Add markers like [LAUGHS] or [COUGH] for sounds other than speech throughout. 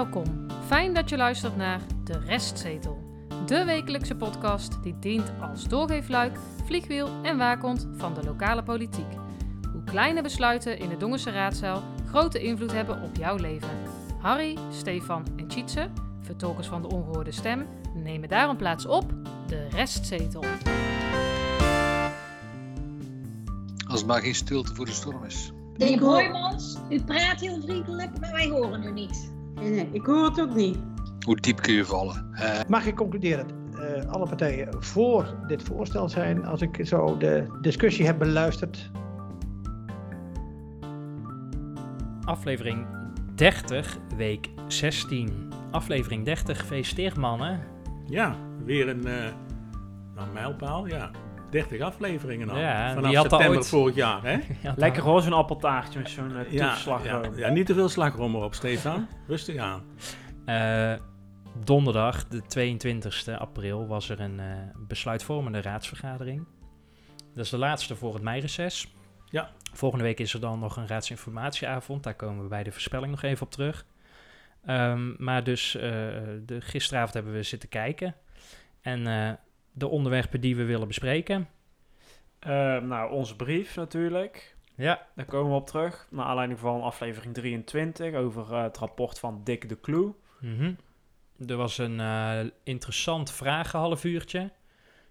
Welkom. Fijn dat je luistert naar De Restzetel. De wekelijkse podcast die dient als doorgeefluik, vliegwiel en waakhond van de lokale politiek. Hoe kleine besluiten in de Dongense raadzaal grote invloed hebben op jouw leven. Harry, Stefan en Tjitse, vertolkers van de ongehoorde stem, nemen daarom plaats op De Restzetel. Als het maar geen stilte voor de storm is. Hoor- Hoijmans, u praat heel vriendelijk, maar wij horen u niet. Nee, nee, ik hoor het ook niet. Hoe diep kun je vallen? Eh, Mag ik concluderen dat eh, alle partijen voor dit voorstel zijn als ik zo de discussie heb beluisterd? Aflevering 30, week 16. Aflevering 30, gefeliciteerd mannen. Ja, weer een eh, nou, mijlpaal, ja. 30 afleveringen al. Ja, Vanaf september ooit- vorig jaar, [LAUGHS] hè? Lekker hoor, zo'n appeltaartje met zo'n uh, Ja, slagroom. ja, niet te veel slagroom erop, Stefan. [LAUGHS] Rustig aan. Eh, donderdag, de 22e april, was er een eh, besluitvormende raadsvergadering. Dat is de laatste voor het meireces. Ja. Volgende week is er dan nog een raadsinformatieavond. Daar komen we bij de voorspelling nog even op terug. Ehm, maar dus eh, de, gisteravond hebben we zitten kijken. En eh, de onderwerpen die we willen bespreken. Eh, nou, onze brief natuurlijk. Ja. Daar komen we op terug. Naar aanleiding van aflevering 23 over eh, het rapport van Dick de Clue. Mhm. Er was een eh, interessant vragenhalfuurtje.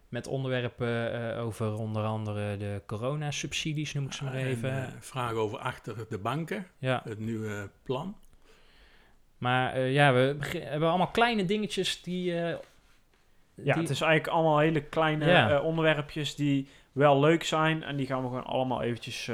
Met onderwerpen eh, over onder andere de coronasubsidies, noem ik ze maar En, even. vragen over achter de banken, ja, het nieuwe plan. maar eh, ja, we hebben allemaal kleine dingetjes die... eh, Ja, die- het is eigenlijk allemaal hele kleine eh, onderwerpjes die wel leuk zijn. En die gaan we gewoon allemaal eventjes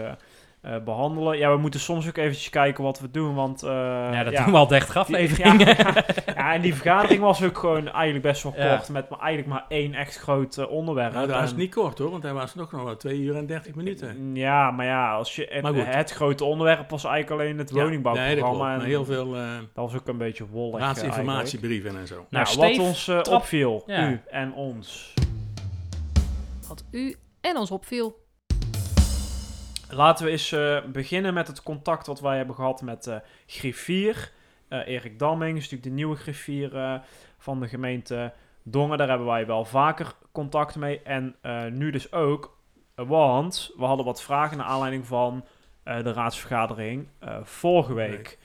eh, eh, behandelen. Ja, we moeten soms ook eventjes kijken wat we doen, want... eh, ja, dat doen we al 30 Die- afleveringen. [LAUGHS] Ja, ja, en die vergadering was ook gewoon eigenlijk best wel Ja. kort. Met maar eigenlijk maar één echt groot eh, onderwerp. Nou, dat was En- niet kort hoor, want hij was nog nog wel 2 uur en 30 minuten. Ja, maar ja, als je het, Maar goed. het grote onderwerp was eigenlijk alleen het Ja, nee, dat woningbouwprogramma. en Maar heel veel eh, dat was ook een beetje wollig. raadsinformatiebrieven en zo. Nou, Nou, wat ons opviel, Ja. u en ons. Wat u en ons opviel. Laten we eens eh, beginnen met het contact wat wij hebben gehad met de griffier. Eh, Erik Damming is natuurlijk de nieuwe griffier van de gemeente Dongen. Daar hebben wij wel vaker contact mee. En nu dus ook, want we hadden wat vragen naar aanleiding van de raadsvergadering vorige week.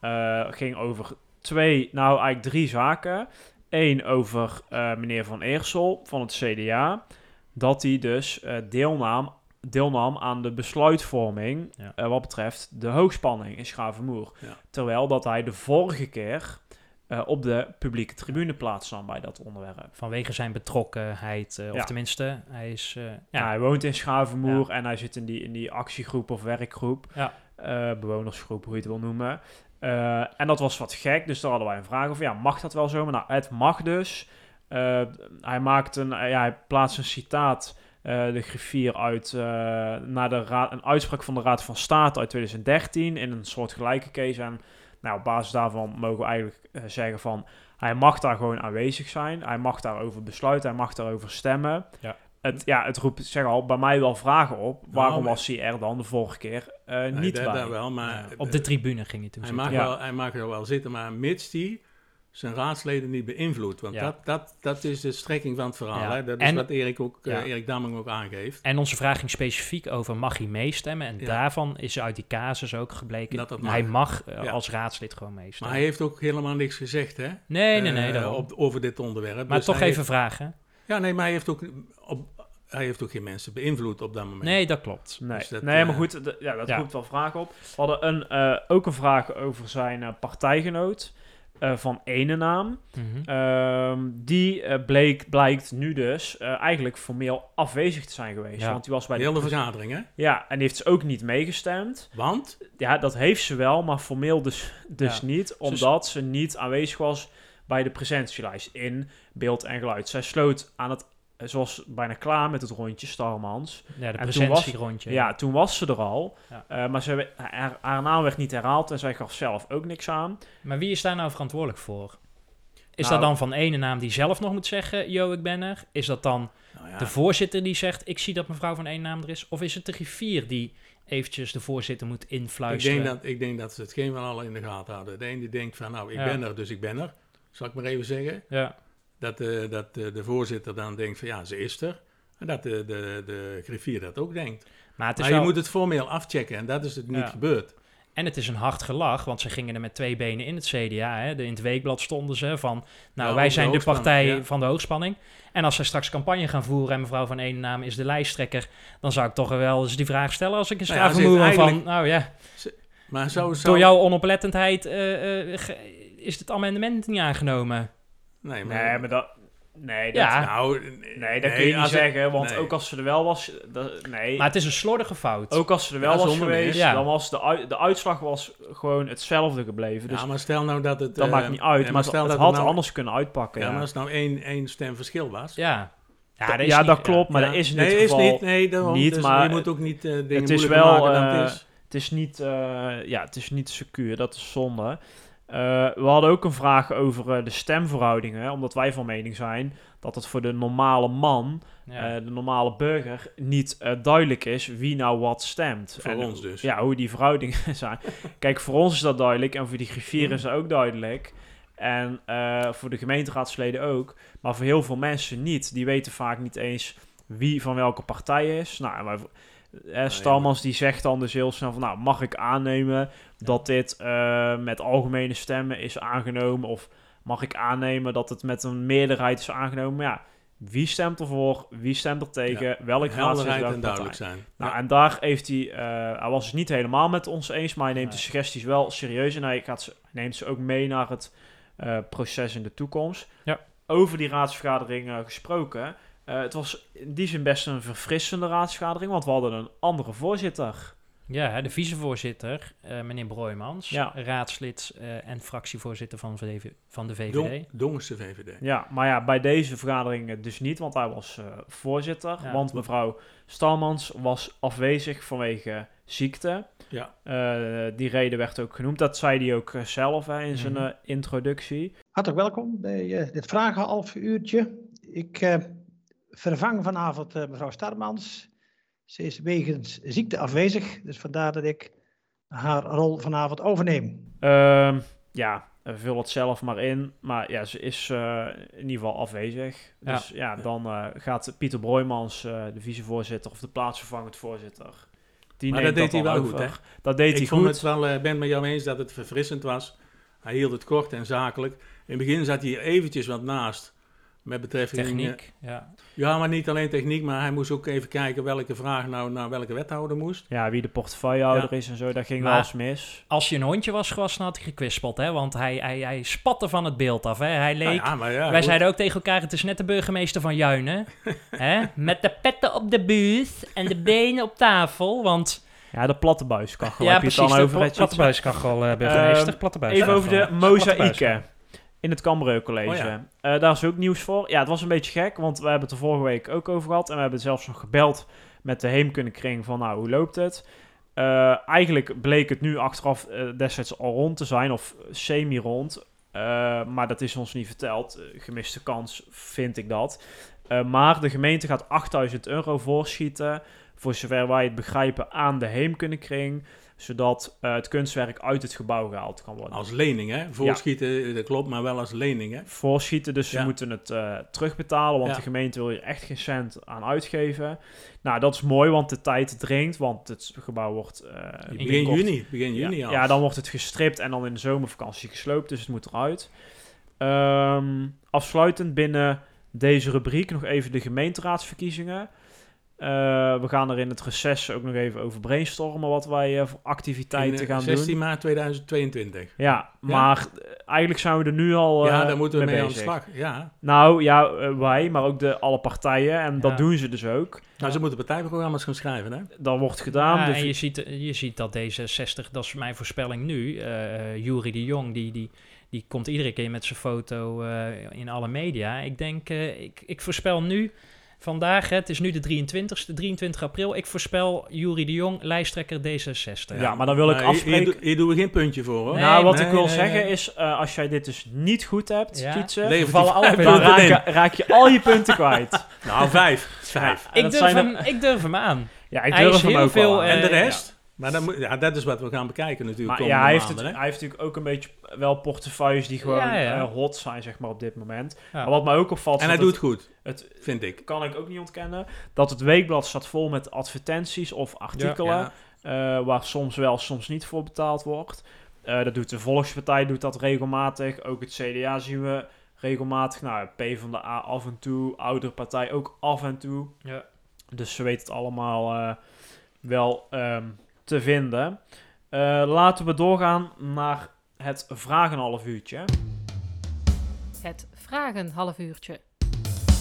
Ja. Eh, ging over twee, nou eigenlijk drie zaken. Eén over meneer Van Eersel van het CDA. Dat hij dus deelnam, deelnam aan de besluitvorming Ja. eh, wat betreft de hoogspanning in Schavenmoer. Ja. Terwijl dat hij de vorige keer eh, op de publieke tribune plaatsnam bij dat onderwerp. Vanwege zijn betrokkenheid, eh, of tenminste, hij is... Ja. hij woont in Schavenmoer en hij zit in die, in die actiegroep of werkgroep. Bewonersgroep, hoe je het wil noemen. En dat was wat gek, dus daar hadden wij een vraag over. Ja, mag dat wel zo? Maar nou, het mag dus. Hij, maakt een, ja, hij plaatst een citaat, eh, de griffier, uit eh, naar de raad, een uitspraak van de Raad van State uit 2013 in een soort gelijke case. En nou, op basis daarvan mogen we eigenlijk eh, zeggen van... Hij mag daar gewoon aanwezig zijn. Hij mag daarover besluiten. Hij mag daarover stemmen. Ja. Het, ja, het roept, zeg al, bij mij wel vragen op. Waarom maar- was hij er dan de vorige keer eh, niet bij? dat wel, maar... ja, op de tribune ging hij toen Hij zitten. mag, Ja. wel, hij mag er wel zitten, maar mits die zijn raadsleden niet beïnvloedt. Want Ja. dat, dat, dat is de strekking van het verhaal. Ja. Hè? Dat is En- wat Erik, ook, eh. Erik Damming ook aangeeft. En onze vraag ging specifiek over mag hij meestemmen. En Ja. daarvan is uit die casus ook gebleken Dat dat hij mag. eh, Ja. als raadslid gewoon Maar meestemmen. hij heeft ook helemaal niks gezegd, hè? nee, nee, nee. eh, daarom. op, over dit onderwerp. maar Dus toch even heeft- vragen. ja, nee, maar hij heeft, ook, op, hij heeft ook geen mensen beïnvloed op dat moment. Nee, dat klopt. Nee, Dus dat, nee maar goed, ja, dat ja. roept wel vragen op. We hadden een, eh, ook een vraag over zijn eh, partijgenoot eh, van ene naam. Mhm. Ehm, die eh, bleek, blijkt nu dus eh, eigenlijk formeel afwezig te zijn geweest. Ja. Want die was bij Heel de de... vergadering, hè? Ja, en die heeft dus ook niet meegestemd. Want, Ja, dat heeft ze wel, maar formeel dus, dus Ja. niet. Omdat ze niet aanwezig was bij de presentielijst in beeld en geluid. Zij sloot aan het... Ze was bijna klaar met het rondje, Starmans. Ja, de En toen was- presentierondje. Ja, toen was ze er al. Ja. Eh, maar ze, haar, haar naam werd niet herhaald en zij gaf zelf ook niks aan. Maar wie is daar nou verantwoordelijk voor? Is Nou. dat dan van ene naam die zelf nog moet zeggen, yo, ik ben er? Is dat dan Nou ja, de voorzitter die zegt, ik zie dat mevrouw van één naam er is? Of is het de griffier die eventjes de voorzitter moet ik, influisteren? denk dat, ik denk dat ze het geen van allen in de gaten houden. De een die denkt van, nou, ik Ja. ben er, dus ik ben er. Zal ik maar even zeggen. Ja, Dat, eh, dat eh, de voorzitter dan denkt van, ja, ze is er. En dat de, de, de griffier dat ook denkt. maar het is Maar je moet het formeel afchecken en dat is het niet Ja. gebeurd. En het is een hard gelach, want ze gingen er met twee benen in het CDA. Hè. De, in het weekblad stonden ze van, nou, Ja, wij zijn de partij ja. van de hoogspanning. En als zij straks campagne gaan voeren en mevrouw van één naam is de lijsttrekker, dan zou ik toch wel eens die vraag stellen als ik een Nou ja, strafvermoeden heeft van, nou ja, Maar zo, zo... door jouw onoplettendheid eh, is het amendement niet aangenomen. Nee, maar... Nee, maar dat... Nee, dat, Ja. Nou, nee, dat kun je niet het- zeggen, want nee. ook als ze er wel was... Dat, nee, Maar het is een slordige fout. ook als ze er wel Ja, was geweest, Ja. dan was de, de uitslag was gewoon hetzelfde gebleven. Dus ja, maar stel nou dat het... dat eh, maakt niet uit, ja, maar, stel het, dat het had nou- anders kunnen uitpakken. Ja, Ja, maar als nou één, één stem verschil was... Ja, ja, Ja, dat, niet- klopt, maar Ja. dat is in nee, dit is geval... niet. Nee, daarom. niet, Dus maar je moet ook niet eh dingen het is moeilijker wel, maken dan eh, het is. Het is niet, eh, ja, het is niet secuur, dat is zonde. Eh, we hadden ook een vraag over eh, de stemverhoudingen, omdat wij van mening zijn dat het voor de normale man, ja. eh, de normale burger, niet duidelijk is wie nou wat stemt. Voor En ons dus. Ja, hoe die verhoudingen [LAUGHS] zijn. Kijk, voor ons is dat duidelijk en voor die griffier is dat ook duidelijk. En eh, voor de gemeenteraadsleden ook. Maar voor heel veel mensen niet. Die weten vaak niet eens wie van welke partij is. Nou, en wij, eh, Stalmans die zegt dan dus heel snel van... Nou, mag ik aannemen dat dit eh, met algemene stemmen is aangenomen? Of mag ik aannemen dat het met een meerderheid is aangenomen? Maar ja, wie stemt ervoor? Wie stemt er tegen? Welk raadslid, Helderheid welke en duidelijk zijn. Nou, Ja. en daar heeft hij, eh, hij was het niet helemaal met ons eens, maar hij neemt Nee. de suggesties wel serieus en hij gaat ze, neemt ze ook mee naar het eh, proces in de toekomst. Ja. Over die raadsvergadering gesproken, eh, het was in die zin best een verfrissende raadsvergadering, want we hadden een andere voorzitter. Ja, hè, de vicevoorzitter, eh, meneer Broijmans, Ja. raadslid eh, en fractievoorzitter van, VV van de VVD. Dong, Dongense VVD. Ja, maar ja, bij deze vergadering dus niet, want hij was eh, voorzitter. Ja. Want mevrouw Stalmans was afwezig vanwege ziekte. Ja. Eh, die reden werd ook genoemd. Dat zei hij ook zelf hè, in zijn Mhm. introductie. Hartelijk welkom bij eh, dit vragenhalf uurtje. Ik eh, vervang vanavond eh, mevrouw Starmans. Ze is wegens ziekte afwezig, dus vandaar dat ik haar rol vanavond overneem. Ehm, ja, vul het zelf maar in. Maar ja, ze is eh, in ieder geval afwezig. Ja. Dus ja, dan eh, gaat Pieter Broijmans, eh, de vicevoorzitter of de plaatsvervangend voorzitter. Die Maar neemt dat deed dan hij wel over. goed, Dat deed ik hij vond goed. het wel, eh, ben het met jou eens dat het verfrissend was. Hij hield het kort en zakelijk. In het begin zat hij eventjes wat naast. Met betrekking... eh, Techniek, ja. ja, maar niet alleen techniek, maar hij moest ook even kijken welke vraag nou naar welke wethouder moest. Ja, wie de portefeuillehouder Ja. is en zo, dat ging Maar- wel eens mis. Als je een hondje was gewassen, had hij gekwispeld, hè? Want hij, hij, hij spatte van het beeld af, hè? Hij leek... Nou ja, maar ja, Wij goed. zeiden ook tegen elkaar, het is net de burgemeester van Juinen. [LAUGHS] hè? Met de petten op de buurt en de benen op tafel, want... Ja, de platte buiskachel ja, heb je het precies, dan de over. het je- platte buiskachel, eh, burgemeester. Ehm, platte Even over de buiskachel. Platte buiskachel. mozaïeken in het Cambreu College. Oh ja. Eh, daar is ook nieuws voor. Ja, het was een beetje gek, want we hebben het er vorige week ook over gehad. En we hebben zelfs nog gebeld met de Heemkundekring van, nou, hoe loopt het? Eh, eigenlijk bleek het nu achteraf eh, destijds al rond te zijn, of semi-rond. Maar dat is ons niet verteld. Gemiste kans vind ik dat. Maar de gemeente gaat 8000 euro voorschieten, voor zover wij het begrijpen, aan de Heemkundekring zodat eh, het kunstwerk uit het gebouw gehaald kan worden. Als lening, hè? Voorschieten, dat klopt, maar wel als lening, hè? Voorschieten, dus ze moeten het eh, terugbetalen, want Ja. de gemeente wil hier echt geen cent aan uitgeven. Nou, dat is mooi, want de tijd dringt, want het gebouw wordt... eh, Begin juni, begin juni al. ja, dan wordt het gestript en dan in de zomervakantie gesloopt, dus het moet eruit. Ehm, afsluitend binnen deze rubriek nog even de gemeenteraadsverkiezingen. Eh, we gaan er in het reces ook nog even over brainstormen wat wij eh, voor activiteiten In, eh, gaan 16 doen. maart 2022. Ja, maar eigenlijk zijn we er nu al ja, daar moeten we mee aan de slag. Ja. Nou ja, wij, maar ook de, alle partijen. En dat doen ze dus ook. Nou, ze moeten partijprogramma's gaan schrijven, hè? Dat wordt gedaan. Ja, De en je ziet, je ziet dat D66, dat is mijn voorspelling nu, eh Jury de Jong, die, die, die komt iedere keer met zijn foto eh, in alle media. Ik denk, eh, ik, ik voorspel nu vandaag, hè, het is nu de 23ste, 23 april. Ik voorspel Jurie de Jong, lijsttrekker D66. Ja, maar dan wil ik afspreken- Hier, hier doen we geen puntje voor, hoor. Nee, nou, wat nee, ik wil nee, zeggen nee. is, eh, als jij dit dus niet goed hebt, Ja. fietsen, vallen alle punten raak, in. raak je al je punten kwijt. [LAUGHS] Nou, vijf. Vijf. ik, durf hem, ik durf hem aan. Ja, ik Hij durf hem heel ook veel, aan. eh, En de ja. Maar dan moet, ja, dat is wat we gaan bekijken natuurlijk. Maar ja, hij heeft, het, maanden, hij heeft natuurlijk ook een beetje wel portefeuilles die gewoon Ja, ja. eh, hot zijn, zeg maar, op dit moment. Ja. Maar wat mij ook opvalt, En is hij doet goed, het, het vind ik. kan ik ook niet ontkennen, dat het weekblad staat vol met advertenties of artikelen, Ja. eh, waar soms wel, soms niet voor betaald wordt. Eh, dat doet de Volkspartij doet dat regelmatig, ook het CDA zien we regelmatig. Nou, PvdA af en toe, Oudere Partij ook af en toe. Ja. Dus ze weten het allemaal eh, wel ehm, te vinden. Eh, laten we doorgaan naar het vragen half uurtje. Het vragen half uurtje.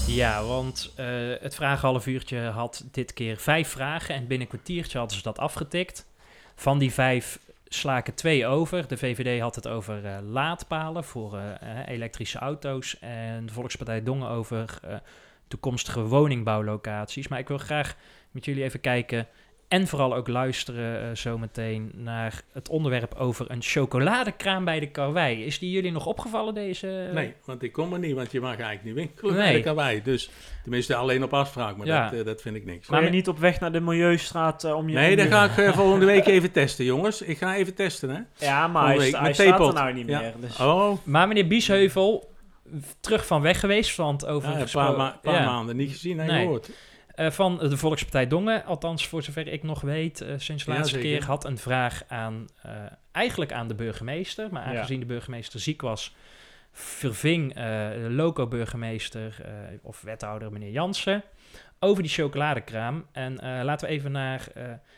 Ja, want eh, het vragen half uurtje had dit keer vijf vragen en binnen een kwartiertje hadden ze dat afgetikt. Van die vijf sla ik er twee over. De VVD had het over eh, laadpalen voor elektrische auto's en de Volkspartij Dongen over eh, toekomstige woningbouwlocaties. Maar ik wil graag met jullie even kijken en vooral ook luisteren eh, zometeen naar het onderwerp over een chocoladekraam bij de karwei. Is die jullie nog opgevallen deze? Nee, want ik kom er niet, want je mag eigenlijk niet winkelen Nee. bij de karwei. Dus tenminste alleen op afspraak, maar Ja. dat, eh, dat vind ik niks. Maar- niet op weg naar de Milieustraat eh, om je... Nee, dat ga ik eh, [LAUGHS] volgende week even testen, jongens. Ik ga even testen, hè. Ja, maar hij, sta- hij staat er nou niet Ja. meer. Dus... Oh, Maar meneer Biesheuvel, terug van weg geweest, want over ja, een paar, ma- paar ja, maanden niet gezien en Nee. gehoord. Eh, van de Volkspartij Dongen, althans voor zover ik nog weet, eh, sinds de laatste keer had een vraag aan, eh, eigenlijk aan de burgemeester, maar Ja. aangezien de burgemeester ziek was, verving de loco-burgemeester of wethouder meneer Jansen over die chocoladekraam. En laten we even naar,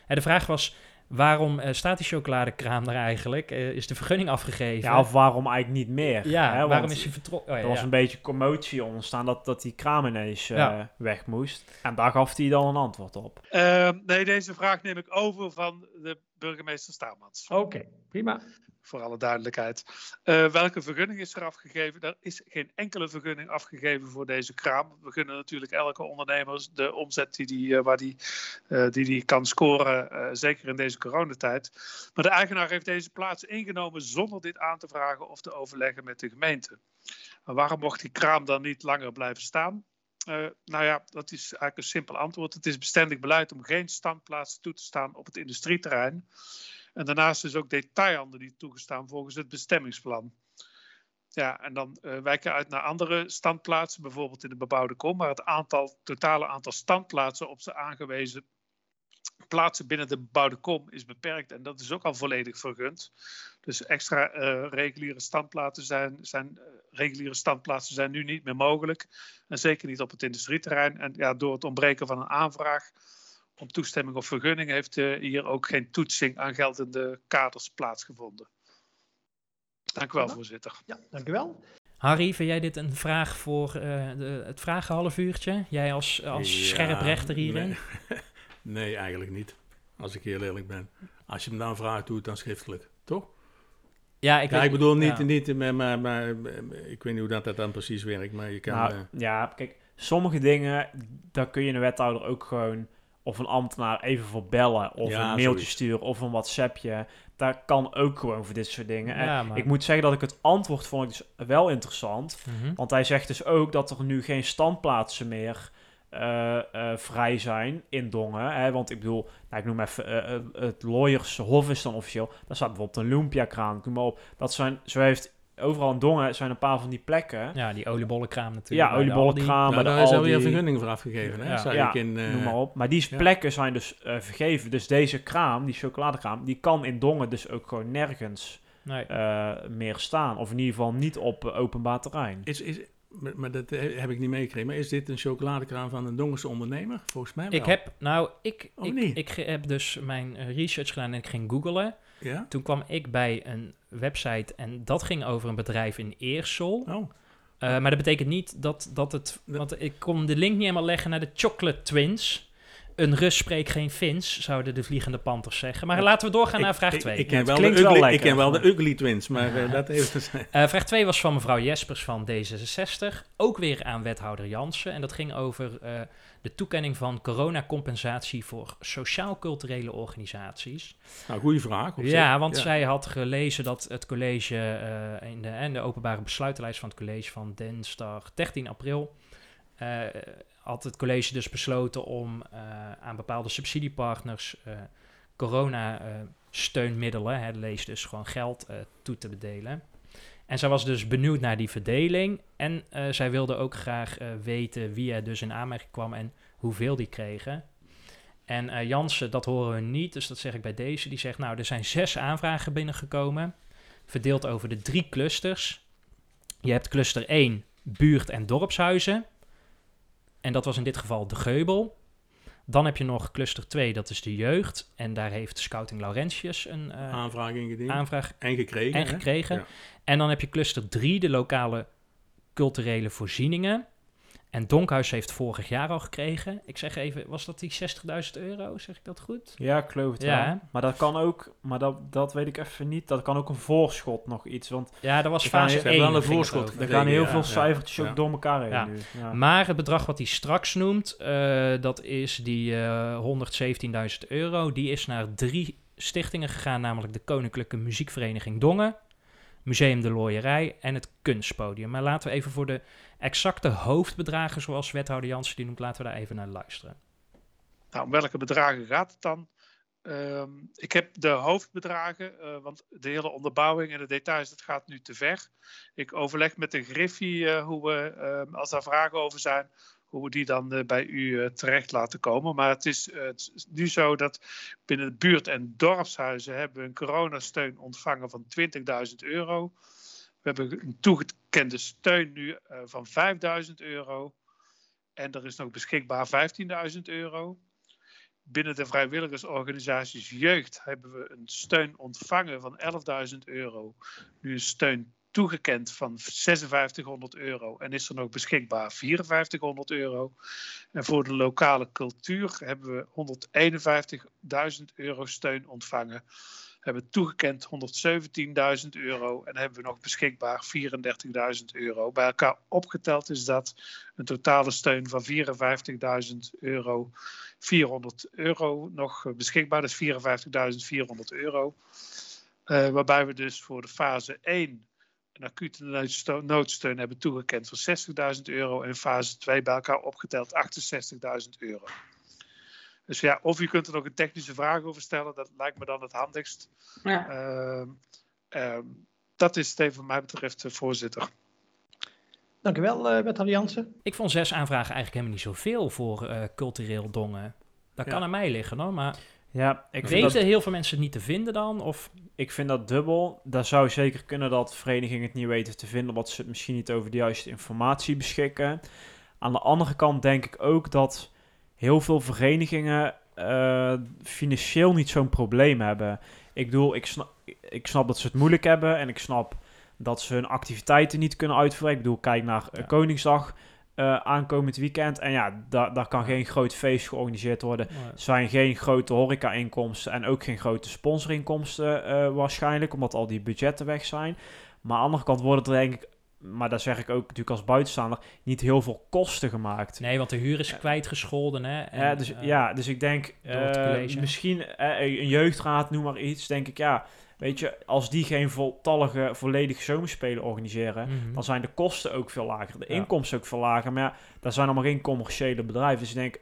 de vraag was, waarom eh, staat die chocoladekraam daar eigenlijk? Eh, is de vergunning afgegeven? Ja, of waarom eigenlijk niet meer? Ja, hè, waarom want is hij vertrokken? Oh, ja, Er was ja. een beetje commotie ontstaan dat, dat die kraam ineens eh, Ja. weg moest. En daar gaf hij dan een antwoord op. Ehm, nee, deze vraag neem ik over van de burgemeester Staamans. Oké, prima. Voor alle duidelijkheid. Eh, welke vergunning is er afgegeven? Er is geen enkele vergunning afgegeven voor deze kraam. We gunnen natuurlijk elke ondernemer de omzet die die, eh, waar die, eh, die, die kan scoren, zeker in deze coronatijd. Maar de eigenaar heeft deze plaats ingenomen zonder dit aan te vragen of te overleggen met de gemeente. Waarom mocht die kraam dan niet langer blijven staan? Nou ja, dat is eigenlijk een simpel antwoord. Het is bestendig beleid om geen standplaatsen toe te staan op het industrieterrein. En daarnaast is ook detailhandel niet toegestaan volgens het bestemmingsplan. Ja, en dan eh, wijken uit naar andere standplaatsen, bijvoorbeeld in de bebouwde kom, maar het aantal, totale aantal standplaatsen op ze aangewezen plaatsen binnen de bebouwde kom is beperkt en dat is ook al volledig vergund. Dus extra eh, reguliere standplaatsen zijn, zijn, eh, reguliere standplaatsen zijn nu niet meer mogelijk. En zeker niet op het industrieterrein. En ja, door het ontbreken van een aanvraag om toestemming of vergunning heeft eh, hier ook geen toetsing aan geldende kaders plaatsgevonden. Dank u wel, voorzitter. Ja, dank u wel. Harry, vind jij dit een vraag voor eh, de, het vragen half uurtje? Jij als, als Ja, scherprechter hierin? Nee. [LAUGHS] nee, eigenlijk niet. Als ik heel eerlijk ben. Als je me dan vraagt, doe het dan schriftelijk. Toch? Ja, ik, Ja, weet- ik bedoel niet, ja. niet maar, maar, maar, ik weet niet hoe dat, dat dan precies werkt, maar je kan... nou, eh, ja, kijk, sommige dingen, daar kun je een wethouder ook gewoon, of een ambtenaar even voor bellen, of Ja, een mailtje zoiets. sturen, of een WhatsAppje. Daar kan ook gewoon voor dit soort dingen. En Ja, maar- Ik moet zeggen dat ik het antwoord vond ik dus wel interessant. Mhm. Want hij zegt dus ook dat er nu geen standplaatsen meer eh, eh, vrij zijn in Dongen. Hè? Want ik bedoel, nou, ik noem even eh, het Lawyershof is dan officieel. Daar staat bijvoorbeeld een Lumpia-kraan. Noem maar op. Dat zijn, zo heeft overal in Dongen zijn een paar van die plekken. Ja, die oliebollenkraam natuurlijk. Ja, oliebollenkraam, bij nou, de daar is alweer een vergunning voor afgegeven, hè? Ja. Zag Ja, ik in... eh, Noem maar op. Maar die ja. plekken zijn dus eh, vergeven. Dus deze kraam, die chocoladekraam, die kan in Dongen dus ook gewoon nergens Nee. eh, meer staan. Of in ieder geval niet op eh, openbaar terrein. Is, is, maar dat eh, heb ik niet meegekregen. Maar is dit een chocoladekraam van een Dongense ondernemer? Volgens mij wel. Ik heb, nou, ik, Oh, ik, niet? ik heb dus mijn eh, research gedaan en ik ging googlen. Ja? Toen kwam ik bij een website en dat ging over een bedrijf in Eersel. Oh, Eh, maar dat betekent niet dat, dat het... Want ik kon de link niet helemaal leggen naar de Chocolate Twins. Een Rus spreekt geen Fins, zouden de Vliegende Panthers zeggen. Maar laten we doorgaan naar vraag Ik- 2. Ik, ik ken wel, de wel ugly, ik ken wel de Ugly Twins, maar eh, dat even... Eh, vraag 2 was van mevrouw Jespers van D66. Ook weer aan wethouder Jansen. En dat ging over de toekenning van coronacompensatie voor sociaal-culturele organisaties. Nou, goede vraag. Ja, want Ja. zij had gelezen dat het college eh, in de, en de openbare besluitenlijst van het college van dinsdag 13 april. eh, had het college dus besloten om eh, aan bepaalde subsidiepartners corona-steunmiddelen, lees dus gewoon geld, toe te bedelen. En zij was dus benieuwd naar die verdeling. En eh, zij wilde ook graag eh, weten wie er dus in aanmerking kwam en hoeveel die kregen. En eh Jansen, dat horen we niet, dus dat zeg ik bij deze. Die zegt, nou, er zijn zes aanvragen binnengekomen, verdeeld over de drie clusters. Je hebt cluster 1, buurt- en dorpshuizen. En dat was in dit geval de Geubel. Dan heb je nog cluster 2, dat is de jeugd. En daar heeft Scouting Laurentius een eh, Aanvraag ingediend. aanvraag en gekregen. en gekregen. Ja. En dan heb je cluster 3, de lokale culturele voorzieningen. En Donkhuis heeft vorig jaar al gekregen. Ik zeg even, was dat die 60.000 euro? Zeg ik dat goed? Ja, ik geloof het Ja, wel. Maar dat kan ook, maar dat, dat weet ik even niet. Dat kan ook een voorschot nog iets. Want Ja, dat was Er gaan fase heel- Ze hebben 1. wel een voorschot er gaan heel ja, veel cijfertjes ja. ook door elkaar heen Ja. nu. Ja. Maar het bedrag wat hij straks noemt, eh, dat is die eh 117.000 euro. Die is naar drie stichtingen gegaan, namelijk de Koninklijke Muziekvereniging Dongen, Museum de Looierij en het Kunstpodium. Maar laten we even voor de exacte hoofdbedragen, zoals wethouder Jansen die noemt, laten we daar even naar luisteren. Nou, om welke bedragen gaat het dan? Ehm, ik heb de hoofdbedragen, eh, want de hele onderbouwing en de details, dat gaat nu te ver. Ik overleg met de Griffie eh, hoe we, ehm, als daar vragen over zijn, hoe we die dan eh, bij u eh, terecht laten komen. Maar het is, eh, het is nu zo dat binnen de buurt- en dorpshuizen hebben we een coronasteun ontvangen van 20.000 euro. We hebben een toegekende steun nu van 5.000 euro. En er is nog beschikbaar 15.000 euro. Binnen de vrijwilligersorganisaties jeugd hebben we een steun ontvangen van 11.000 euro. Nu een steun toegekend van 5600 euro en is er nog beschikbaar 5400 euro. En voor de lokale cultuur hebben we 151.000 euro steun ontvangen. Hebben toegekend 117.000 euro en hebben we nog beschikbaar 34.000 euro. Bij elkaar opgeteld is dat een totale steun van 54.000 euro 400 euro nog beschikbaar. Is 54.400 euro. Uh, waarbij we dus voor de fase 1 een acute noodsteun, noodsteun hebben toegekend van 60.000 euro. En fase 2 bij elkaar opgeteld 68.000 euro. Dus ja, of u kunt er nog een technische vraag over stellen. Dat lijkt me dan het handigst. Ja. Uh, uh, dat is het even wat mij betreft, uh, voorzitter. Dank u wel, uh, wethouder Jansen. Ik vond zes aanvragen eigenlijk helemaal niet zoveel voor uh, cultureel dongen. Dat Ja. kan aan mij liggen hoor, maar Ja, ik weten dat, heel veel mensen het niet te vinden dan? Of ik vind dat dubbel. Daar zou zeker kunnen dat verenigingen het niet weten te vinden, omdat ze het misschien niet over de juiste informatie beschikken. Aan de andere kant denk ik ook dat heel veel verenigingen eh, financieel niet zo'n probleem hebben. Ik bedoel, ik snap, ik snap dat ze het moeilijk hebben en ik snap dat ze hun activiteiten niet kunnen uitvoeren. Ik bedoel, kijk naar eh, Ja. Koningsdag eh, aankomend weekend. En ja, da daar kan geen groot feest georganiseerd worden. Er zijn geen grote horeca-inkomsten en ook geen grote sponsorinkomsten eh, waarschijnlijk, omdat al die budgetten weg zijn. Maar aan de andere kant worden er denk ik, maar daar zeg ik ook natuurlijk als buitenstaander, niet heel veel kosten gemaakt. Nee, want de huur is kwijtgescholden hè. En, Ja, dus, eh, ja, dus ik denk, eh, misschien eh, een jeugdraad, noem maar iets, denk ik, ja, weet je, als die geen voltallige, volledige zomerspelen organiseren, mhm. dan zijn de kosten ook veel lager, de Ja. inkomsten ook veel lager. Maar ja, daar zijn allemaal geen commerciële bedrijven. Dus ik denk,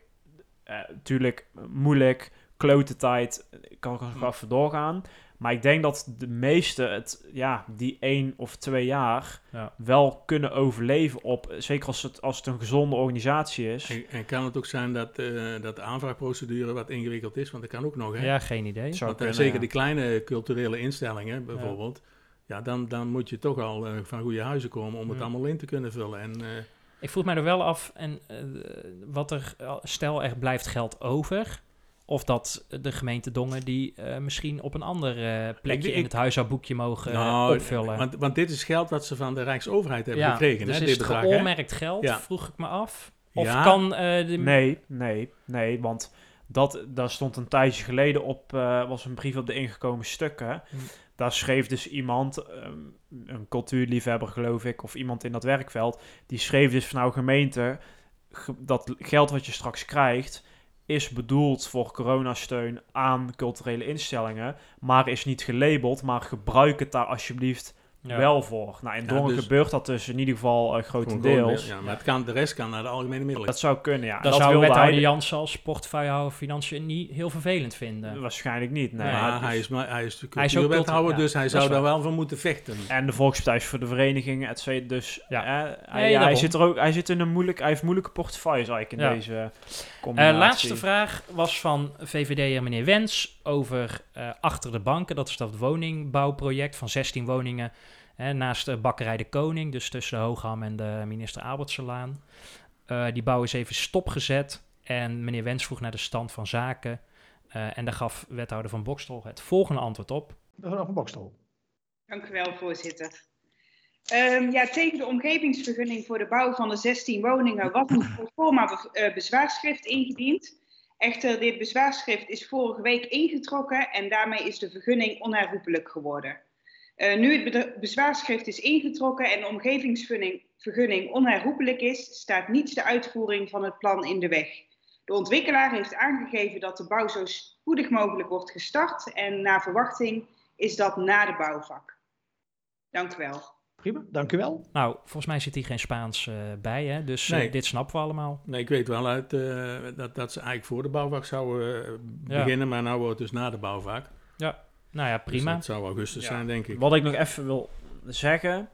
natuurlijk moeilijk, klote tijd, ik kan nog Hm. even doorgaan. Maar ik denk dat de meesten het, ja, die één of twee jaar Ja. wel kunnen overleven op, zeker als het, als het een gezonde organisatie is. En, en kan het ook zijn dat, eh, dat de aanvraagprocedure wat ingewikkeld is? Want dat kan ook nog, hè? Ja, geen idee. Zou Want, eh, kunnen, zeker ja. die kleine culturele instellingen bijvoorbeeld. Ja, dan, dan moet je toch al eh, van goede huizen komen om het allemaal in te kunnen vullen. En, eh, Ik vroeg mij er wel af en, wat er, stel er blijft geld over, of dat de gemeente Dongen die eh, misschien op een ander eh, plekje Ik- in het huishoudboekje mogen eh, nou, opvullen. Want, want dit is geld wat ze van de Rijksoverheid hebben ja, gekregen, dus hè, is dit het bedrag. geld, Ja. vroeg ik me af. Of Ja. kan eh, de... Nee, nee, nee, want Dat, daar stond een tijdje geleden op, eh, was een brief op de ingekomen stukken. Hm. Daar schreef dus iemand, ehm, een cultuurliefhebber geloof ik, of iemand in dat werkveld, die schreef dus van nou gemeente, ge- dat geld wat je straks krijgt, is bedoeld voor coronasteun aan culturele instellingen, maar is niet gelabeld, maar gebruik het daar alsjeblieft Ja. wel voor. Nou, in Ja, Dongen dus- gebeurt dat dus in ieder geval uh, Gewoon grotendeels. Ja, maar het kan, de rest kan naar de algemene middelen. Dat zou kunnen, ja. Dat, dat zou wethouder hij- Jansen als portefeuillehouder financiën niet heel vervelend vinden. Waarschijnlijk niet, nee. Maar Het is- hij is, maar hij is de Hij is ook cultuurwethouder, dus hij zou daar wel voor moeten vechten. En de Volkspartij is voor de verenigingen, et cetera. Dus Ja. hij, Nee, hij, zit er ook, hij zit in een moeilijk, hij heeft moeilijke portefeuilles eigenlijk in Ja. deze Eh, combinatie. laatste vraag was van VVD'er meneer Wens over eh, Achter de Banken. Dat is dat woningbouwproject van 16 woningen hè, naast de bakkerij De Koning. Dus tussen de Hoogham en de minister Albertselaan. Eh, die bouw is even stopgezet. En meneer Wens vroeg naar de stand van zaken. Eh, en daar gaf wethouder van Bokstel het volgende antwoord op. Mevrouw van Bokstel. Dank u wel, voorzitter. Ehm, ja, tegen de omgevingsvergunning voor de bouw van de 16 woningen was een be- eh, bezwaarschrift ingediend. Echter, dit bezwaarschrift is vorige week ingetrokken en daarmee is de vergunning onherroepelijk geworden. Eh, nu het bezwaarschrift is ingetrokken en de omgevingsvergunning vergunning onherroepelijk is, staat niets de uitvoering van het plan in de weg. De ontwikkelaar heeft aangegeven dat de bouw zo spoedig mogelijk wordt gestart en naar verwachting is dat na de bouwvak. Dank u wel. Prima, dank u wel. Nou, volgens mij zit hier geen Spaans eh, bij, hè? dus eh, dit snappen we allemaal. Nee, ik weet wel uit eh, dat, dat ze eigenlijk voor de bouwvak zouden Ja. beginnen, maar nou wordt het dus na de bouwvak. Nou ja, Dus prima. dat zou augustus Ja. zijn, denk ik. Wat ik nog even wil zeggen,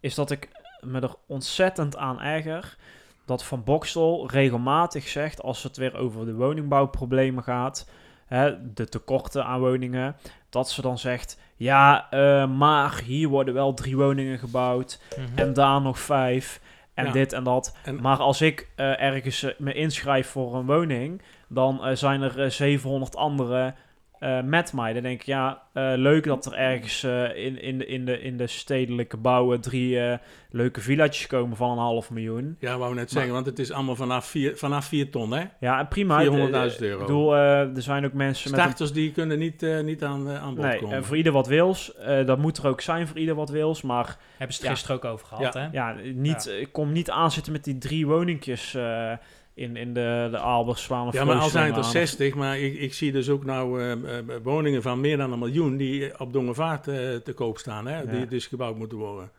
is dat ik me er ontzettend aan erger dat Van Bokstel regelmatig zegt, als het weer over de woningbouwproblemen gaat, hè, de tekorten aan woningen, dat ze dan zegt, ja, eh, maar hier worden wel drie woningen gebouwd Mhm. en daar nog vijf en Ja. dit en dat. En- Maar als ik eh, ergens me inschrijf voor een woning, dan eh, zijn er eh, 700 anderen eh, met mij. Dan denk ik, ja, eh, leuk dat er ergens eh, in, in, de, in, de, in de stedelijke bouwen drie eh, leuke villaatjes komen van een half miljoen. Ja, wou net zeggen, want het is allemaal vanaf 4 vanaf vier ton, hè? Ja, en prima. 400.000 euro. Ik bedoel, eh, er zijn ook mensen met een Starters die kunnen niet, eh, niet aan, eh, aan bod Nee, komen. en voor ieder wat wils. Eh, dat moet er ook zijn voor ieder wat wils. Maar Hebben ze het Ja. gisteren ook over gehad, Ja. hè? ja, niet, ik kom niet aanzitten met die drie woningjes eh, in, in de, de Alberslaan of Ja, maar al zijn het er Vlootslaan. 60, maar ik, ik zie dus ook nou eh, eh, woningen van meer dan een miljoen die op Dongevaart eh, te koop staan, hè? Ja. Die dus gebouwd moeten worden.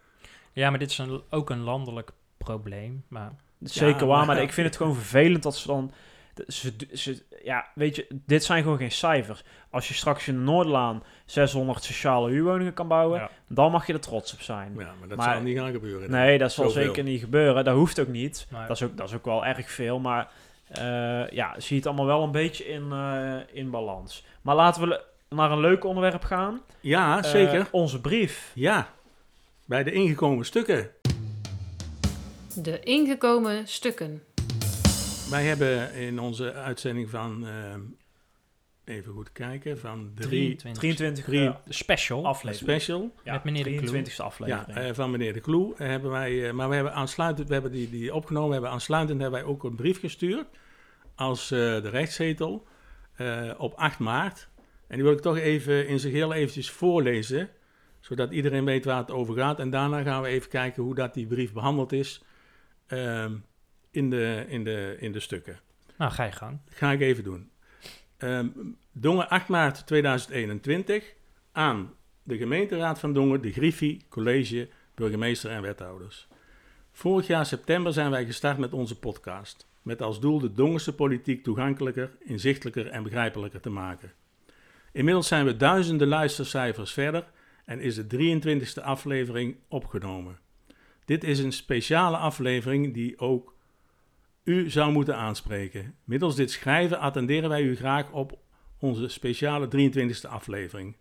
Ja, maar dit is een, ook een landelijk probleem. Maar Zeker Ja, waar, maar- maar [LAUGHS] ik vind het gewoon vervelend dat ze dan... Ze, ze, ja, weet je, dit zijn gewoon geen cijfers. Als je straks in de Noordlaan 600 sociale huurwoningen kan bouwen, Ja. dan mag je er trots op zijn. Ja, maar dat Maar- zal niet gaan gebeuren. Nee, dat zal Zoveel. zeker niet gebeuren. Dat hoeft ook niet. Nee. Dat, is ook, dat is ook wel erg veel, maar eh, ja, zie het allemaal wel een beetje in, eh, in balans. Maar laten we naar een leuk onderwerp gaan. Ja, Eh, zeker. onze brief. ja, bij de ingekomen stukken. De ingekomen stukken. Wij hebben in onze uitzending van, eh, even goed kijken, van drie 23. 23 drie- eh, De special aflevering. special. Ja, met meneer de Kloe. 23e Ja, aflevering. eh, van meneer De Kloe hebben wij, eh, maar we hebben aansluitend, we hebben die, die opgenomen, we hebben aansluitend hebben wij ook een brief gestuurd als eh, de rechtszetel eh, op 8 maart. En die wil ik toch even in zijn geheel eventjes voorlezen, zodat iedereen weet waar het over gaat. En daarna gaan we even kijken hoe dat die brief behandeld is ehm, in, de, in, de, in de stukken. Nou, ga je gang. Ga ik even doen. Ehm, Dongen 8 maart 2021 aan de gemeenteraad van Dongen, de Griffie, college, burgemeester en wethouders. Vorig jaar september zijn wij gestart met onze podcast. Met als doel de Dongense politiek toegankelijker, inzichtelijker en begrijpelijker te maken. Inmiddels zijn we duizenden luistercijfers verder en is de 23e aflevering opgenomen. Dit is een speciale aflevering die ook u zou moeten aanspreken. Middels dit schrijven attenderen wij u graag op onze speciale 23e aflevering.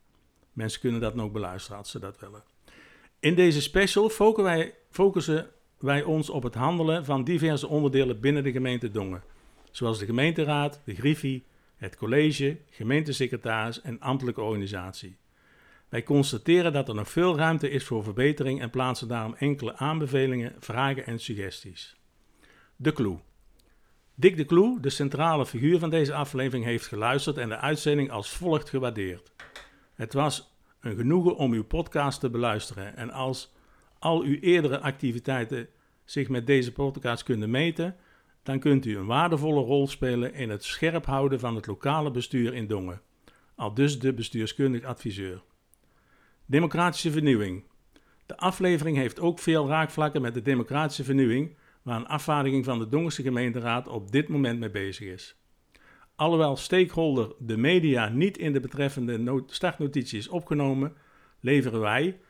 Mensen kunnen dat nog beluisteren als ze dat willen. In deze special focussen wij, ons op het handelen van diverse onderdelen binnen de gemeente Dongen. Zoals de gemeenteraad, de griffie, het college, gemeentesecretaris en ambtelijke organisatie. Wij constateren dat er nog veel ruimte is voor verbetering en plaatsen daarom enkele aanbevelingen, vragen en suggesties. De clue. Dick de Kloe, de centrale figuur van deze aflevering, heeft geluisterd en de uitzending als volgt gewaardeerd. Het was een genoegen om uw podcast te beluisteren en als al uw eerdere activiteiten zich met deze podcast kunnen meten, dan kunt u een waardevolle rol spelen in het scherp houden van het lokale bestuur in Dongen. Al dus de bestuurskundig adviseur. Democratische vernieuwing. De aflevering heeft ook veel raakvlakken met de democratische vernieuwing, waar een afvaardiging van de Dongense gemeenteraad op dit moment mee bezig is. Alhoewel stakeholder de media niet in de betreffende startnotitie is opgenomen, leveren wij,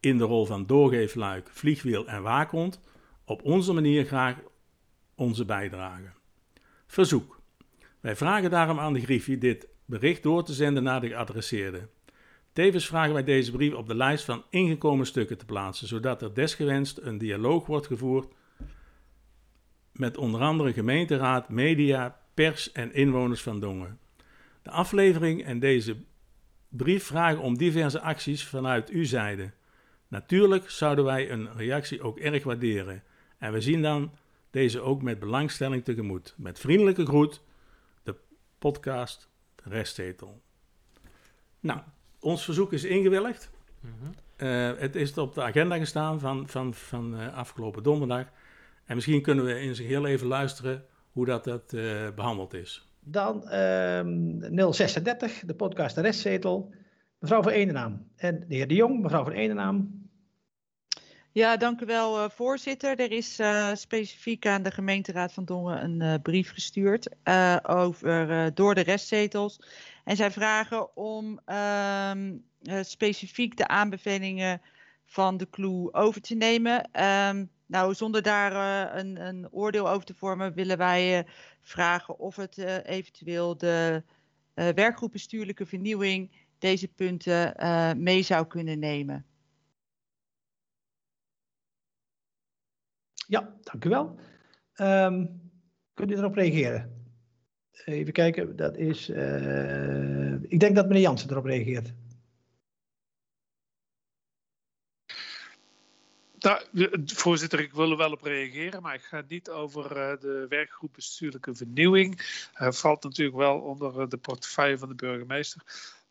in de rol van doorgeefluik, vliegwiel en waakhond, op onze manier graag onze bijdrage. Verzoek. Wij vragen daarom aan de Griffie dit bericht door te zenden naar de geadresseerde. Tevens vragen wij deze brief op de lijst van ingekomen stukken te plaatsen, zodat er desgewenst een dialoog wordt gevoerd met onder andere gemeenteraad, media, pers en inwoners van Dongen. De aflevering en deze brief vragen om diverse acties vanuit uw zijde. Natuurlijk zouden wij een reactie ook erg waarderen en we zien dan deze ook met belangstelling tegemoet. Met vriendelijke groet, de podcast Restzetel. Nou, ons verzoek is ingewilligd. Mhm. Uh, het is op de agenda gestaan van, van, van uh, afgelopen donderdag. En misschien kunnen we in zijn heel even luisteren hoe dat, dat uh, behandeld is. Dan um, 036, de podcast De Restzetel. Mevrouw van Enenaam en de heer De Jong, mevrouw van Enenaam. Ja, dank u wel, uh, voorzitter. Er is uh, specifiek aan de gemeenteraad van Dongen een uh, brief gestuurd over, door de restzetels. En zij vragen om um, specifiek de aanbevelingen van de CLOE over te nemen. Um, nou, zonder daar een, een, oordeel over te vormen, willen wij vragen of het eventueel de werkgroep bestuurlijke vernieuwing deze punten mee zou kunnen nemen. Ja, dank u wel. Um, kunt u erop reageren? Even kijken, dat is. Ik denk dat meneer Jansen erop reageert. Nou, voorzitter, ik wil er wel op reageren, maar ik ga niet over uh, de werkgroep bestuurlijke vernieuwing. Uh, valt natuurlijk wel onder de portefeuille van de burgemeester.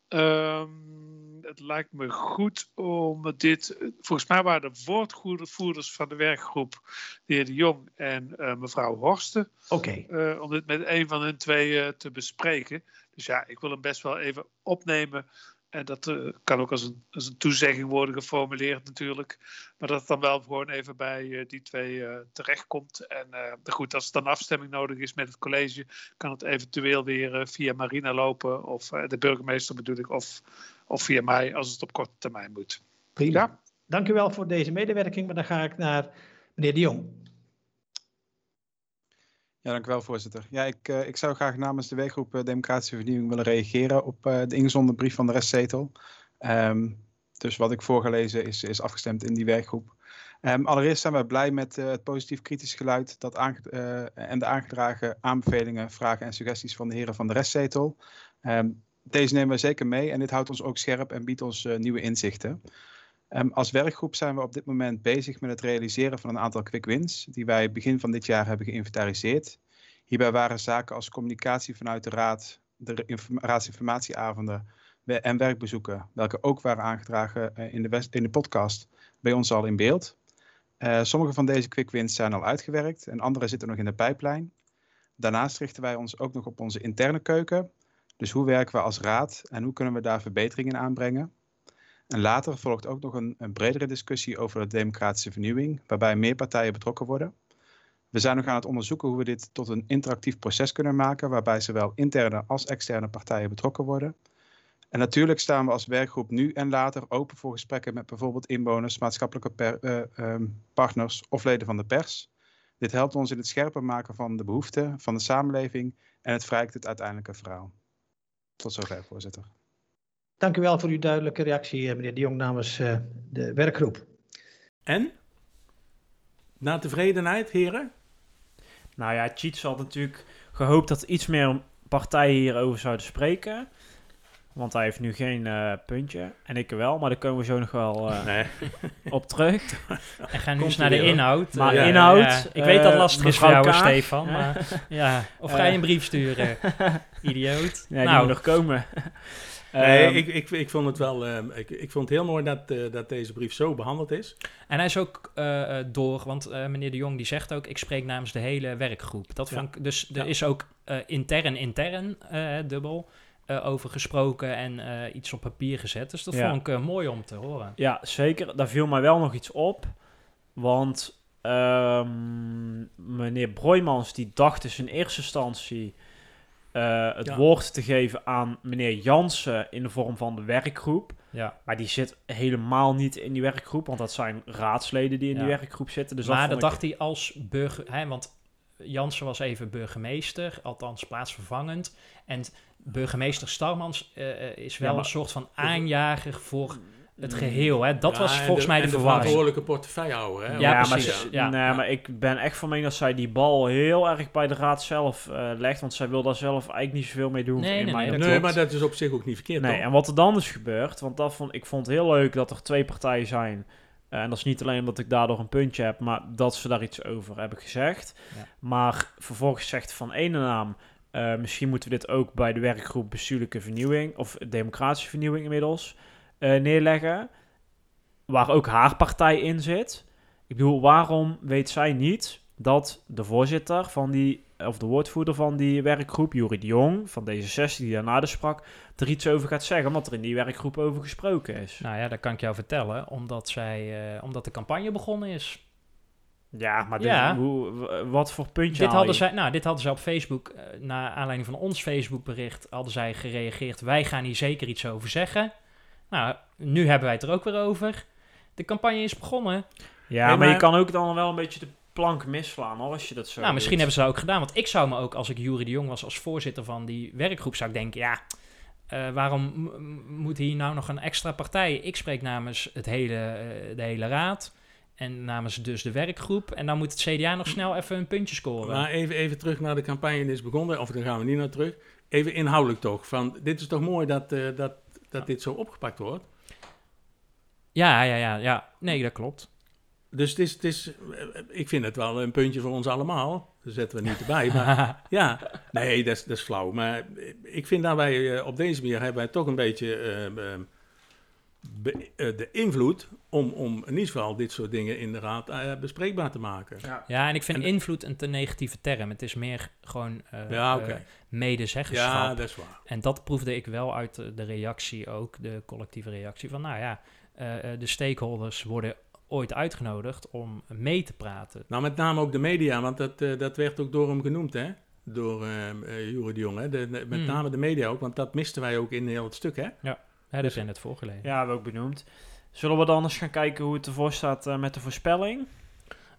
Um, het lijkt me goed om dit. Volgens mij waren de woordvoerders van de werkgroep, de heer De Jong en uh, mevrouw Horsten. Oké. Okay. Om dit met een van hun twee te bespreken. Dus ja, ik wil hem best wel even opnemen. En dat uh, kan ook als een, als een toezegging worden geformuleerd natuurlijk. Maar dat het dan wel gewoon even bij uh, die twee uh, terechtkomt. En goed, als er dan afstemming nodig is met het college, kan het eventueel weer via Marina lopen. Of de burgemeester bedoel ik, of, of via mij als het op korte termijn moet. Prima. Ja? Dank u wel voor deze medewerking. Maar dan ga ik naar meneer De Jong. Ja, dank u wel, voorzitter. Ja, ik, uh, ik zou graag namens de werkgroep uh, Democratische Vernieuwing willen reageren op uh, de ingezonden brief van de restzetel. Um, dus wat ik voorgelezen is, is afgestemd in die werkgroep. Um, allereerst zijn we blij met het positief kritisch geluid dat en de aangedragen aanbevelingen, vragen en suggesties van de heren van de restzetel. Um, deze nemen we zeker mee en dit houdt ons ook scherp en biedt ons nieuwe inzichten. Um, als werkgroep zijn we op dit moment bezig met het realiseren van een aantal quick wins die wij begin van dit jaar hebben geïnventariseerd. Hierbij waren zaken als communicatie vanuit de raad, de raadsinformatieavonden en werkbezoeken, welke ook waren aangedragen in de, in de podcast, bij ons al in beeld. Uh, sommige van deze quick wins zijn al uitgewerkt en andere zitten nog in de pijplijn. Daarnaast richten wij ons ook nog op onze interne keuken. Dus hoe werken we als raad en hoe kunnen we daar verbeteringen aanbrengen? En later volgt ook nog een, bredere discussie over de democratische vernieuwing, waarbij meer partijen betrokken worden. We zijn nog aan het onderzoeken hoe we dit tot een interactief proces kunnen maken, waarbij zowel interne als externe partijen betrokken worden. En natuurlijk staan we als werkgroep nu en later open voor gesprekken met bijvoorbeeld inwoners, maatschappelijke uh, um, partners of leden van de pers. Dit helpt ons in het scherper maken van de behoeften van de samenleving en het verrijkt het uiteindelijke verhaal. Tot zover, voorzitter. Dank u wel voor uw duidelijke reactie, meneer De Jong, namens uh, de werkgroep. En? Na tevredenheid, heren? Nou ja, Cheats had natuurlijk gehoopt dat iets meer partijen hierover zouden spreken. Want hij heeft nu geen eh, puntje. En ik wel, maar daar komen we zo nog wel eh, Nee. [LAUGHS] op terug. En gaan nu eens naar de inhoud. Maar Eh, inhoud, ja, ik weet dat eh, lastig is voor mevrouw jou, Kaag. Stefan. Maar, ja. Of ga je Eh. een brief sturen? [LAUGHS] Idioot. Nee, die nou, moet nog komen. Nee, Ehm, ik, ik, ik vond het wel. ehm, ik, ik vond het heel mooi dat, eh, dat deze brief zo behandeld is. En hij is ook eh, eh, door, want meneer de Jong die zegt ook, ik spreek namens de hele werkgroep. Dat Ja. vond ik, dus er Ja. is ook intern, intern, dubbel, over gesproken en iets op papier gezet. Dus dat Ja. vond ik mooi om te horen. Ja, zeker. Daar viel mij wel nog iets op. Want ehm, meneer Broijmans die dacht dus in eerste instantie eh, het Ja. woord te geven aan meneer Jansen in de vorm van de werkgroep. Ja. Maar die zit helemaal niet in die werkgroep, want dat zijn raadsleden die in die werkgroep zitten. Dus maar dat dacht hij als burger... Hè, want Jansen was even burgemeester, althans plaatsvervangend. En burgemeester Starmans eh, eh, is wel maar- een soort van aanjager voor het geheel. Hè? Dat Ja, was en volgens mij de, de verwarring. verantwoordelijke portefeuillehouder. Hè? Ja, maar, precies, ze- ja. nee, maar ik ben echt van mening dat zij die bal heel erg bij de raad zelf eh, legt. Want zij wil daar zelf eigenlijk niet zoveel mee doen. Nee, in nee, mijn nee, Nee, optiek. maar dat is op zich ook niet verkeerd. Nee, en wat er dan is gebeurd, want dat vond, ik vond het heel leuk dat er twee partijen zijn. Eh, en dat is niet alleen omdat ik daardoor een puntje heb, maar dat ze daar iets over hebben gezegd. Ja. Maar vervolgens zegt van ene naam, eh, misschien moeten we dit ook bij de werkgroep bestuurlijke vernieuwing, of democratische vernieuwing inmiddels, neerleggen. Waar ook haar partij in zit. Ik bedoel, waarom weet zij niet dat de voorzitter van die, of de woordvoerder van die werkgroep, Jurie de Jong, van D66, die daarna dus sprak, er iets over gaat zeggen, omdat er in die werkgroep over gesproken is. Nou ja, dat kan ik jou vertellen, omdat, zij, eh, omdat de campagne begonnen is. Ja, maar dit- Ja. hoe, wat voor puntje Dit hadden, zij, nou, dit hadden zij op Facebook, eh naar aanleiding van ons Facebookbericht, hadden zij gereageerd. Wij gaan hier zeker iets over zeggen. Nou, nu hebben wij het er ook weer over. De campagne is begonnen. Ja, maar, je kan ook dan wel een beetje de plank misslaan, hoor, als je dat zo nou, misschien hebben ze dat ook gedaan. Want ik zou me ook, als ik Jury de Jong was als voorzitter van die werkgroep, zou ik denken, ja, eh, waarom moet hier nou nog een extra partij? Ik spreek namens het hele, eh, de hele raad en namens dus de werkgroep. En dan moet het CDA nog snel even een puntje scoren. Maar even, even terug naar de campagne die is begonnen, of daar gaan we niet naar terug. Even inhoudelijk toch. Van, dit is toch mooi dat, eh, dat, dat dit zo opgepakt wordt. Ja, ja, ja, ja. Nee, dat klopt. Dus het is, het is, eh, ik vind het wel een puntje voor ons allemaal. Dat zetten we niet erbij. Maar [LAUGHS] ja, nee, dat is, dat is flauw. Maar ik vind dat wij eh, op deze manier hebben wij toch een beetje eh, eh, be- eh, de invloed om, om in ieder geval dit soort dingen in de raad eh, bespreekbaar te maken. Ja. Ja, en ik vind En- invloed een te negatieve term. Het is meer gewoon eh Ja, eh, oké. medezeggenschap. Ja, dat is waar. En dat proefde ik wel uit de, reactie ook, de collectieve reactie. Van nou ja, eh, eh, de stakeholders worden ooit uitgenodigd om mee te praten. Nou, met name ook de media, want dat, eh, dat werd ook door hem genoemd, hè? Door eh eh, Jure de Jong, hè? De, de- met Hmm. name de media ook, want dat misten wij ook in heel het stuk, hè? Ja, dat is in het voorgelezen. Ja, hebben we ook benoemd. Zullen we dan eens gaan kijken hoe het ervoor staat eh, met de voorspelling?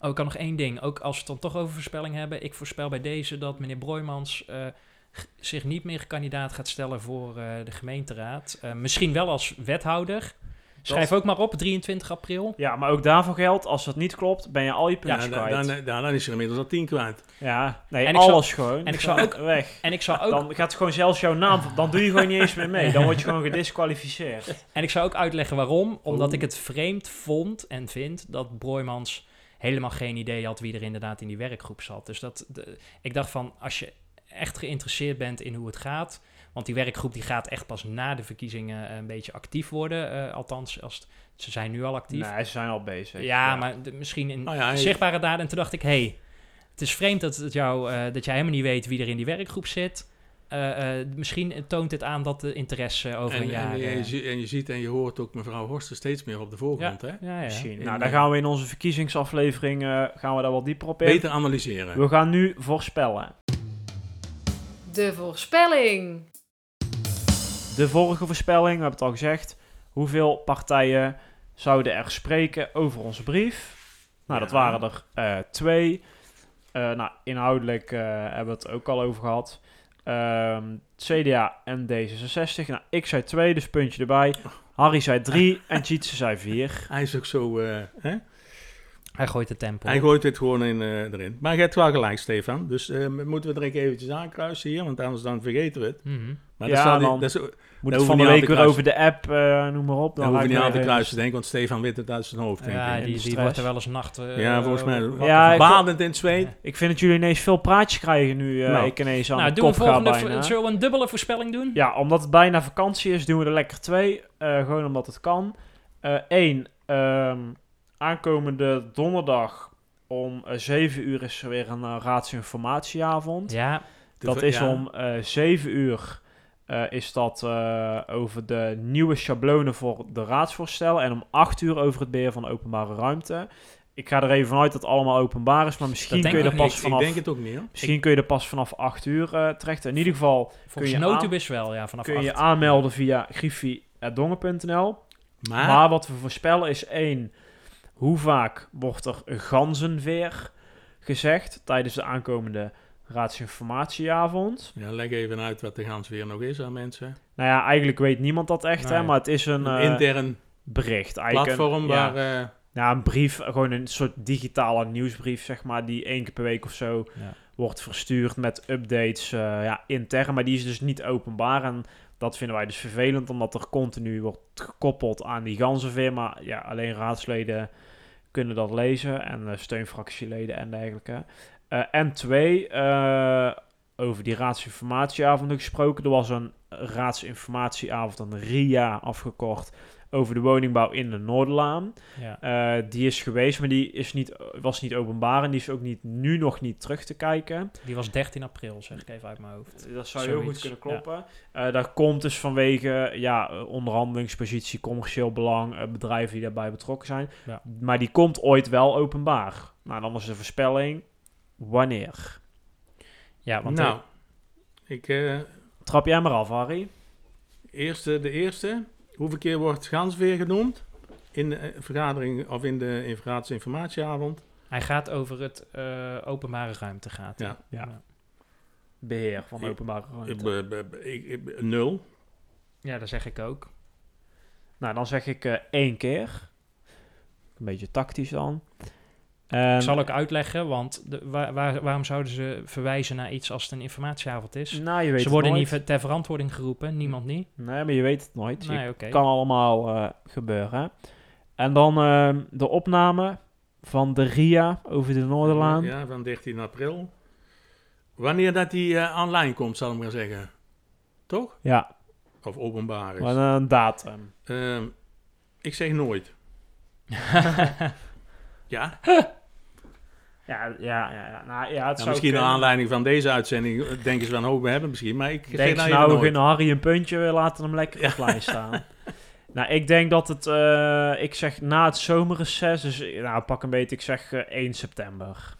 Oh, ik kan nog één ding. Ook als we het dan toch over voorspelling hebben. Ik voorspel bij deze dat meneer Broijmans eh, zich niet meer kandidaat gaat stellen voor eh, de gemeenteraad. Misschien wel als wethouder. Schrijf ook maar op, 23 april. Ja, maar ook daarvoor geldt, als dat niet klopt, ben je al je Ja, puntjes dan, kwijt. dan, dan, dan is er inmiddels al tien kwijt. ja, nee, En ik zou- alles gewoon. en ik zou ook- weg. En ik zou ook Dan gaat gewoon zelfs jouw naam, [LAUGHS] dan doe je gewoon niet eens meer mee. Dan word je gewoon gedisqualificeerd. En ik zou ook uitleggen waarom. Omdat Oh. ik het vreemd vond en vind dat Broijmans helemaal geen idee had wie er inderdaad in die werkgroep zat. Dus dat, de- ik dacht van, als je echt geïnteresseerd bent in hoe het gaat... Want die werkgroep die gaat echt pas na de verkiezingen eh, een beetje actief worden. eh, althans, als ze zijn nu al actief. Nee, ze zijn al bezig. ja, maar de- misschien in Nou ja, zichtbare daden. En toen dacht ik, hé, hey, het is vreemd dat, het jou, eh, dat jij helemaal niet weet wie er in die werkgroep zit. Eh, eh, misschien toont dit aan dat de interesse over En, een jaar... en, je, en je ziet en je hoort ook mevrouw Horsten steeds meer op de voorgrond, hè? ja, ja. Misschien. Nou, daar gaan we in onze verkiezingsaflevering eh, gaan we daar wat dieper op in. Beter analyseren. We gaan nu voorspellen. De voorspelling. De vorige voorspelling, we hebben het al gezegd. Hoeveel partijen zouden er spreken over onze brief? Nou, dat waren er eh, twee. Eh, nou, inhoudelijk eh, hebben we het ook al over gehad. Ehm, CDA en D66. Nou, ik zei twee, dus puntje erbij. Harry zei drie en [LAUGHS] Tjitse zei vier. Hij is ook zo, eh, hè? Hij gooit de tempo. Hij gooit dit gewoon in, eh, erin. Maar je hebt wel gelijk, Stefan. Dus eh, moeten we er ook eventjes aankruisen hier, want anders dan vergeten we het. Mhm. Maar Ja, dat staat dan niet, dat is, Moet het we van de week te weer over de app, eh, noem maar op. daar hoeven we niet aan te even- kruisen, denk ik, want Stefan weet het uit zijn hoofd, denk Ja, ik. die, de die wordt er wel eens nacht. eh, ja, volgens mij. Ja, badend in het zweet. Ik vind dat jullie ineens veel praatjes krijgen nu eh, Nou. ik ineens aan Nou, de doen we kop ga volgende. bijna. v- Zullen we een dubbele voorspelling doen? Ja, omdat het bijna vakantie is, doen we er lekker twee. Eh, gewoon omdat het kan. Eén, aankomende donderdag om eh, 7 uur is er weer een uh, raadsinformatieavond. Ja, Dat De- is ja. om eh 7 uur eh, is dat eh, over de nieuwe schablonen voor de raadsvoorstellen. En om 8 uur over het beheer van openbare ruimte. Ik ga er even vanuit dat het allemaal openbaar is, maar misschien kun je ik er pas Ik vanaf... denk het ook niet, hoor. Misschien kun je er pas vanaf 8 uur eh, terecht. In ieder geval volgens je Notubis wel, ja, vanaf kun je aanmelden via griffie.dongen.nl. Maar, Maar wat we voorspellen is één, hoe vaak wordt er ganzenveer gezegd tijdens de aankomende raadsinformatieavond? ja, leg even uit wat de gans weer nog is aan mensen. Nou ja, eigenlijk weet niemand dat echt, hè, maar het is een Een eh, intern bericht. Eigenlijk een- platform ja, waar... eh, ja, een brief, gewoon een soort digitale nieuwsbrief, zeg maar, die één keer per week of zo Ja. wordt verstuurd met updates eh, ja, intern, maar die is dus niet openbaar. En dat vinden wij dus vervelend, omdat er continu wordt gekoppeld aan die ganzenveer. Maar ja, alleen raadsleden kunnen dat lezen en steunfractieleden en dergelijke. Eh, en twee, eh, over die raadsinformatieavond nog gesproken. Er was een raadsinformatieavond, een RIA afgekort, over de woningbouw in de Noorderlaan. Ja. Eh, die is geweest, maar die is niet, was niet openbaar en die is ook niet, nu nog niet terug te kijken. Die was 13 april, zeg ik even uit mijn hoofd. Dat zou heel goed kunnen kloppen. Eh, daar komt dus vanwege ja, onderhandelingspositie, commercieel belang, bedrijven die daarbij betrokken zijn. Ja. Maar die komt ooit wel openbaar. Nou, dan is de voorspelling wanneer. Ja, want nou, ik... eh, Trap jij maar af, Harry. Eerste, de eerste. Hoeveel keer wordt Gansveer genoemd? In de eh, vergadering of in de in raadsinformatieavond? hij gaat over het eh, openbare ruimte gaat. hij. Ja. Ja. Beheer van Ik- openbare ruimte. ik, ik- nul. ja, dat zeg ik ook. Nou, dan zeg ik eh, één keer. Een beetje tactisch dan. En, Ik zal ook uitleggen, want de, waar, waar- waarom zouden ze verwijzen naar iets als het een informatieavond is? nou, je weet Ze worden nooit. niet ter verantwoording geroepen, niemand niet. Nee, maar je weet het nooit. Nee, kan allemaal eh, gebeuren. En dan ehm, de opname van de RIA over de Noorderlaan. Ja, van 13 april. Wanneer dat die eh, online komt, zal ik maar zeggen. Toch? Ja, Of openbaar is. maar een datum. Ehm, ik zeg nooit. [LAUGHS] ja? [LAUGHS] Ja, ja, ja. ja. Nou, ja het zou misschien naar kunnen. aanleiding van deze uitzending eh, denken ze van, oh, we hebben misschien. Maar ik Denk nou ze nou, we nooit. gunnen Harry een puntje, we laten hem lekker offline staan. [LAUGHS] Nou, ik denk dat het, eh, ik zeg na het zomerreces, dus eh, nou, pak een beetje, ik zeg eh, 1 september.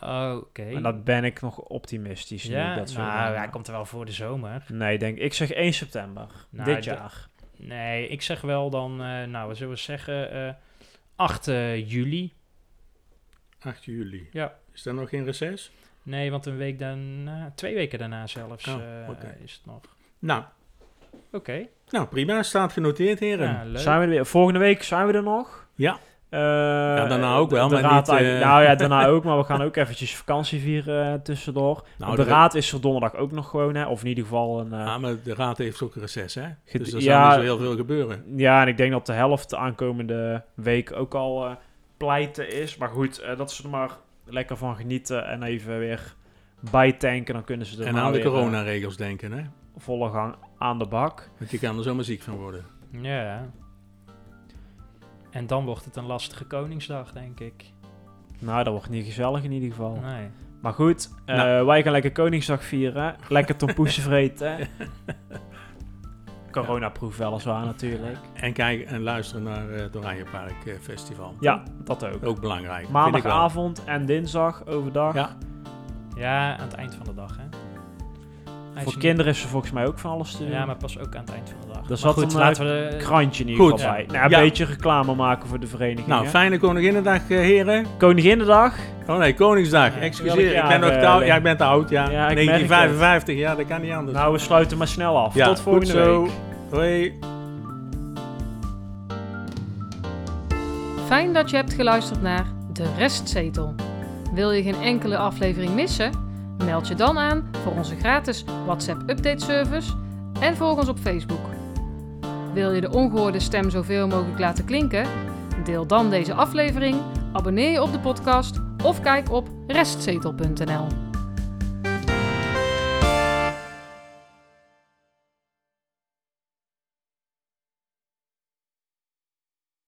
Oké. En dat ben ik nog optimistisch. nu, Ja, dat zo nou, hij komt er wel voor de zomer. Nee, ik denk, ik zeg 1 september, Nou, dit jaar. Nee, ik zeg wel dan, eh, nou, we zullen zeggen eh 8 eh, juli. 8 juli. Ja. Is er nog geen reces? Nee, want een week daarna, twee weken daarna zelfs Oh, eh, oké. is het nog. Nou, Oké. nou, prima. Staat genoteerd, heren. Ja, leuk. Zijn we er weer? Volgende week zijn we er nog. Ja. Eh, daarna ook wel, de maar raad niet, eh, Nou ja, daarna [LAUGHS] ook, maar we gaan ook eventjes vakantie vieren tussendoor. Nou, de de- raad is er donderdag ook nog gewoon, hè? Of in ieder geval een... eh, Ja, maar de raad heeft ook een reces, hè? Dus er ja. zal niet zo heel veel gebeuren. Ja, en ik denk dat de helft de aankomende week ook al eh, pleiten is. Maar goed, eh, dat ze er maar lekker van genieten en even weer bijtanken. Dan kunnen ze er En aan de weer, eh, coronaregels denken, hè? volle gang aan de bak. Want je kan er zomaar ziek van worden. Ja. En dan wordt het een lastige Koningsdag, denk ik. Nou, dat wordt niet gezellig in ieder geval. Nee. Maar goed, eh, Nou. wij gaan lekker Koningsdag vieren. Lekker tompoesen vreten. [LAUGHS] Coronaproef weliswaar natuurlijk. En kijken en luisteren naar eh, het Oranjepark eh, Festival. Ja, dat ook. Ook belangrijk. vind ik Maandagavond en dinsdag overdag. Ja. Ja, aan het eind van de dag, hè. Hij Voor is kinderen is er volgens mij ook van alles te doen. Ja, maar pas ook aan het eind van de dag. Maar zat goed, een laten eh, we... de- krantje in ieder geval bij. Ja. Nou, een Ja. beetje reclame maken voor de vereniging. Nou, hè. fijne Koninginnedag, eh, heren. Koninginnedag. Oh nee, Koningsdag. Ja. Excuseer, ik ben nog te oud. Ja, ik ben te oud, ja. Ja, ik merk 1955, ja, dat kan niet anders. Nou, we sluiten maar snel af. ja, Tot volgende goed zo. week. Hoi. Fijn dat je hebt geluisterd naar De Restzetel. Wil je geen enkele aflevering missen? Meld je dan aan voor onze gratis WhatsApp update service en volg ons op Facebook. Wil je de ongehoorde stem zoveel mogelijk laten klinken? Deel dan deze aflevering, abonneer je op de podcast of kijk op restzetel.nl.